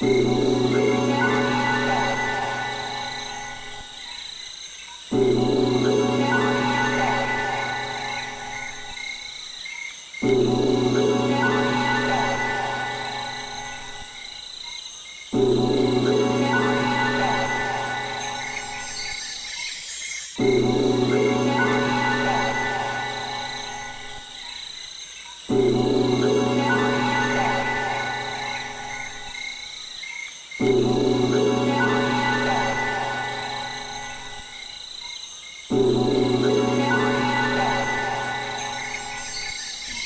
Música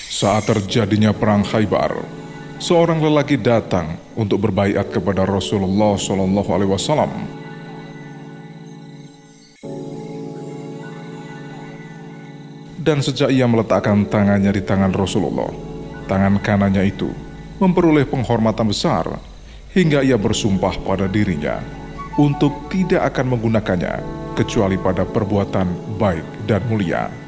Saat terjadinya perang Khaybar, seorang lelaki datang untuk berbaiat kepada Rasulullah Shallallahu Alaihi Wasallam. Dan sejak ia meletakkan tangannya di tangan Rasulullah, tangan kanannya itu memperoleh penghormatan besar hingga ia bersumpah pada dirinya untuk tidak akan menggunakannya kecuali pada perbuatan baik dan mulia.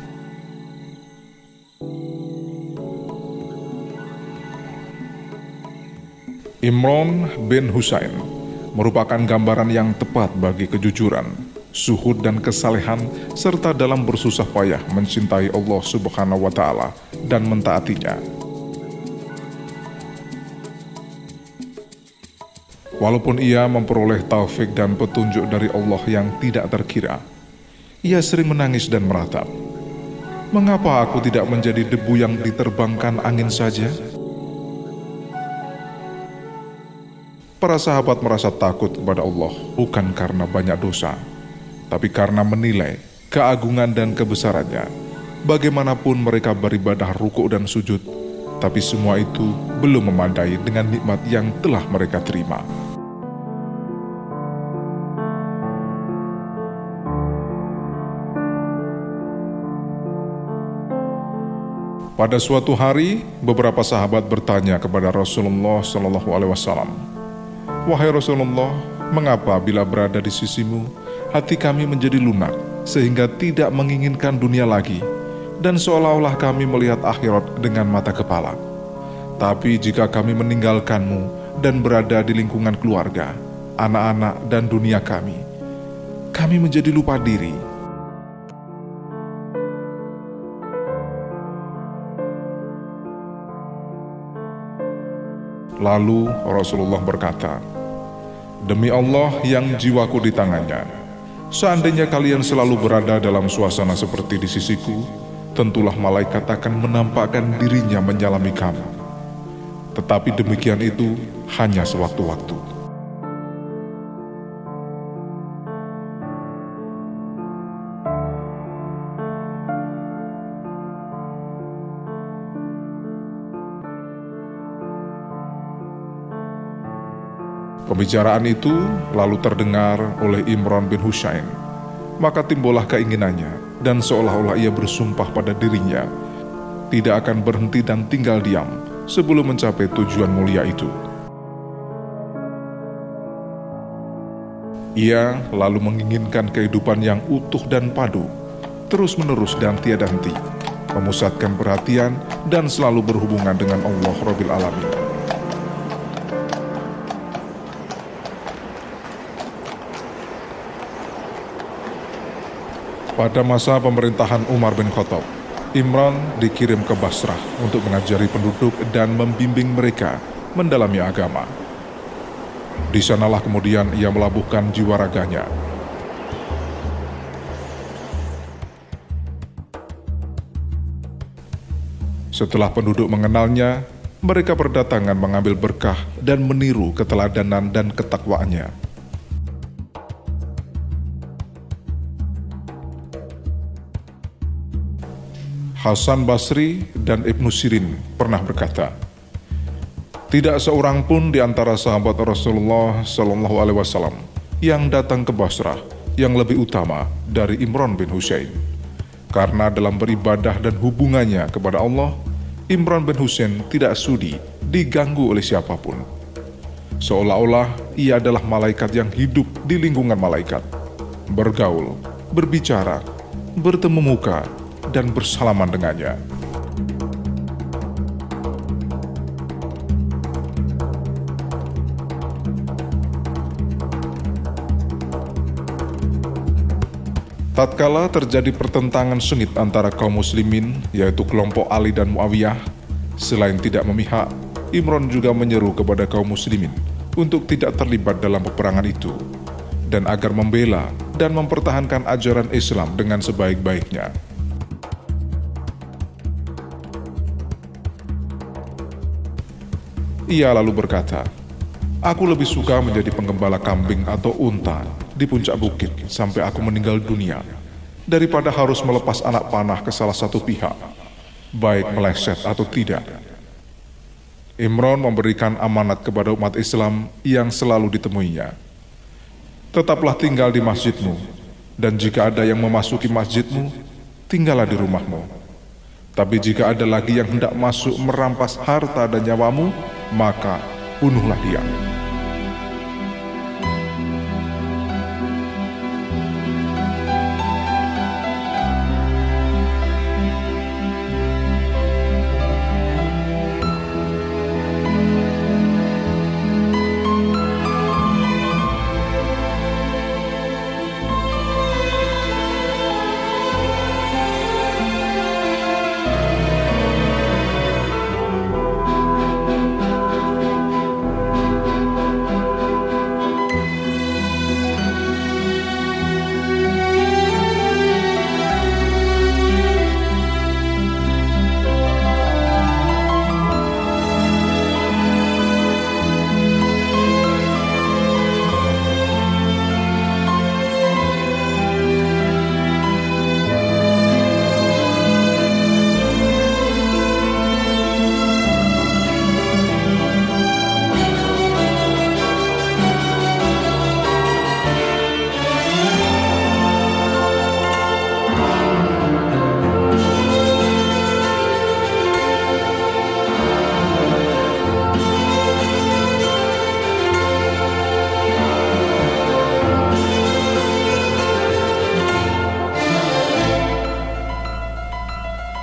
Imron bin Husain merupakan gambaran yang tepat bagi kejujuran, suhud dan kesalehan serta dalam bersusah payah mencintai Allah Subhanahu wa taala dan mentaatinya. Walaupun ia memperoleh taufik dan petunjuk dari Allah yang tidak terkira, ia sering menangis dan meratap. Mengapa aku tidak menjadi debu yang diterbangkan angin saja? Para sahabat merasa takut kepada Allah bukan karena banyak dosa, tapi karena menilai keagungan dan kebesarannya. Bagaimanapun mereka beribadah rukuk dan sujud, tapi semua itu belum memadai dengan nikmat yang telah mereka terima. Pada suatu hari, beberapa sahabat bertanya kepada Rasulullah Shallallahu Alaihi Wasallam, Wahai Rasulullah, mengapa bila berada di sisimu, hati kami menjadi lunak, sehingga tidak menginginkan dunia lagi, dan seolah-olah kami melihat akhirat dengan mata kepala. Tapi jika kami meninggalkanmu dan berada di lingkungan keluarga, anak-anak, dan dunia kami, kami menjadi lupa diri. Lalu Rasulullah berkata, Demi Allah yang jiwaku di tangannya, seandainya kalian selalu berada dalam suasana seperti di sisiku, tentulah malaikat akan menampakkan dirinya menyalami kamu. Tetapi demikian itu hanya sewaktu-waktu. Pembicaraan itu lalu terdengar oleh Imran bin Husain. Maka timbullah keinginannya dan seolah-olah ia bersumpah pada dirinya tidak akan berhenti dan tinggal diam sebelum mencapai tujuan mulia itu. Ia lalu menginginkan kehidupan yang utuh dan padu, terus-menerus dan tiada henti, memusatkan perhatian dan selalu berhubungan dengan Allah Rabbil Alamin. Pada masa pemerintahan Umar bin Khattab, Imran dikirim ke Basrah untuk mengajari penduduk dan membimbing mereka mendalami agama. Di sanalah kemudian ia melabuhkan jiwa raganya. Setelah penduduk mengenalnya, mereka berdatangan mengambil berkah dan meniru keteladanan dan ketakwaannya. Hasan Basri dan Ibnu Sirin pernah berkata, tidak seorang pun di antara sahabat Rasulullah Shallallahu Alaihi Wasallam yang datang ke Basrah yang lebih utama dari Imran bin Husain. Karena dalam beribadah dan hubungannya kepada Allah, Imran bin Husain tidak sudi diganggu oleh siapa pun. Seolah-olah ia adalah malaikat yang hidup di lingkungan malaikat, bergaul, berbicara, bertemu muka, dan bersalaman dengannya. Tatkala terjadi pertentangan sengit antara kaum muslimin, yaitu kelompok Ali dan Muawiyah, selain tidak memihak, Imron juga menyeru kepada kaum muslimin untuk tidak terlibat dalam peperangan itu, dan agar membela dan mempertahankan ajaran Islam dengan sebaik-baiknya. Ia lalu berkata, Aku lebih suka menjadi penggembala kambing atau unta di puncak bukit sampai aku meninggal dunia, daripada harus melepas anak panah ke salah satu pihak, baik meleset atau tidak. Imron memberikan amanat kepada umat Islam yang selalu ditemuinya. Tetaplah tinggal di masjidmu, dan jika ada yang memasuki masjidmu, tinggallah di rumahmu. Tapi jika ada lagi yang hendak masuk merampas harta dan nyawamu, maka bunuhlah dia.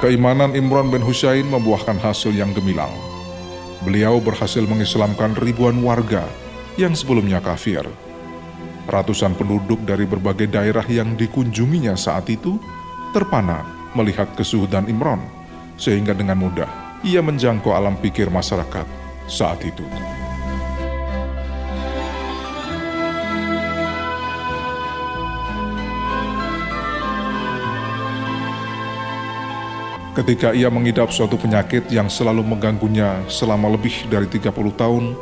Keimanan Imran bin Husain membuahkan hasil yang gemilang. Beliau berhasil mengislamkan ribuan warga yang sebelumnya kafir. Ratusan penduduk dari berbagai daerah yang dikunjunginya saat itu terpana melihat kesuhudan Imran, sehingga dengan mudah ia menjangkau alam pikir masyarakat saat itu. Ketika ia mengidap suatu penyakit yang selalu mengganggunya selama lebih dari 30 tahun,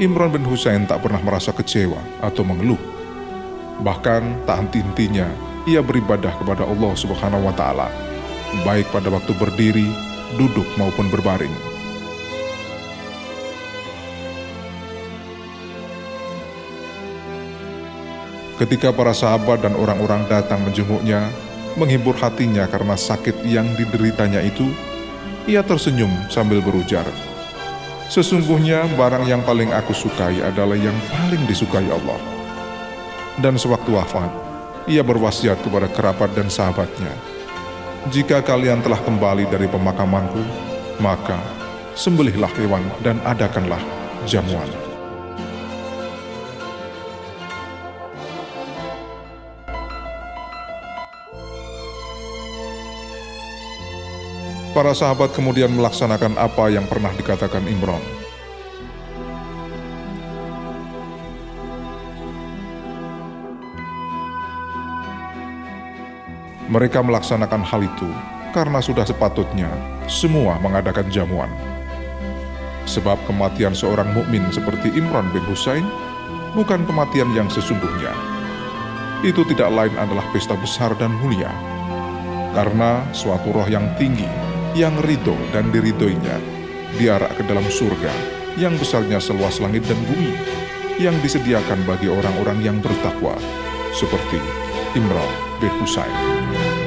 Imran bin Husain tak pernah merasa kecewa atau mengeluh. Bahkan tak henti-hentinya ia beribadah kepada Allah Subhanahu wa taala, baik pada waktu berdiri, duduk maupun berbaring. Ketika para sahabat dan orang-orang datang menjenguknya, menghibur hatinya karena sakit yang dideritanya itu, ia tersenyum sambil berujar, Sesungguhnya barang yang paling aku sukai adalah yang paling disukai Allah. Dan sewaktu wafat, ia berwasiat kepada kerabat dan sahabatnya, Jika kalian telah kembali dari pemakamanku, maka sembelihlah hewan dan adakanlah jamuan. Para sahabat kemudian melaksanakan apa yang pernah dikatakan Imran. Mereka melaksanakan hal itu karena sudah sepatutnya semua mengadakan jamuan. Sebab kematian seorang mukmin seperti Imran bin Husain bukan kematian yang sesungguhnya. Itu tidak lain adalah pesta besar dan mulia. Karena suatu roh yang tinggi yang ridho dan diridoinya diarak ke dalam surga yang besarnya seluas langit dan bumi yang disediakan bagi orang-orang yang bertakwa seperti Imran bin Husain.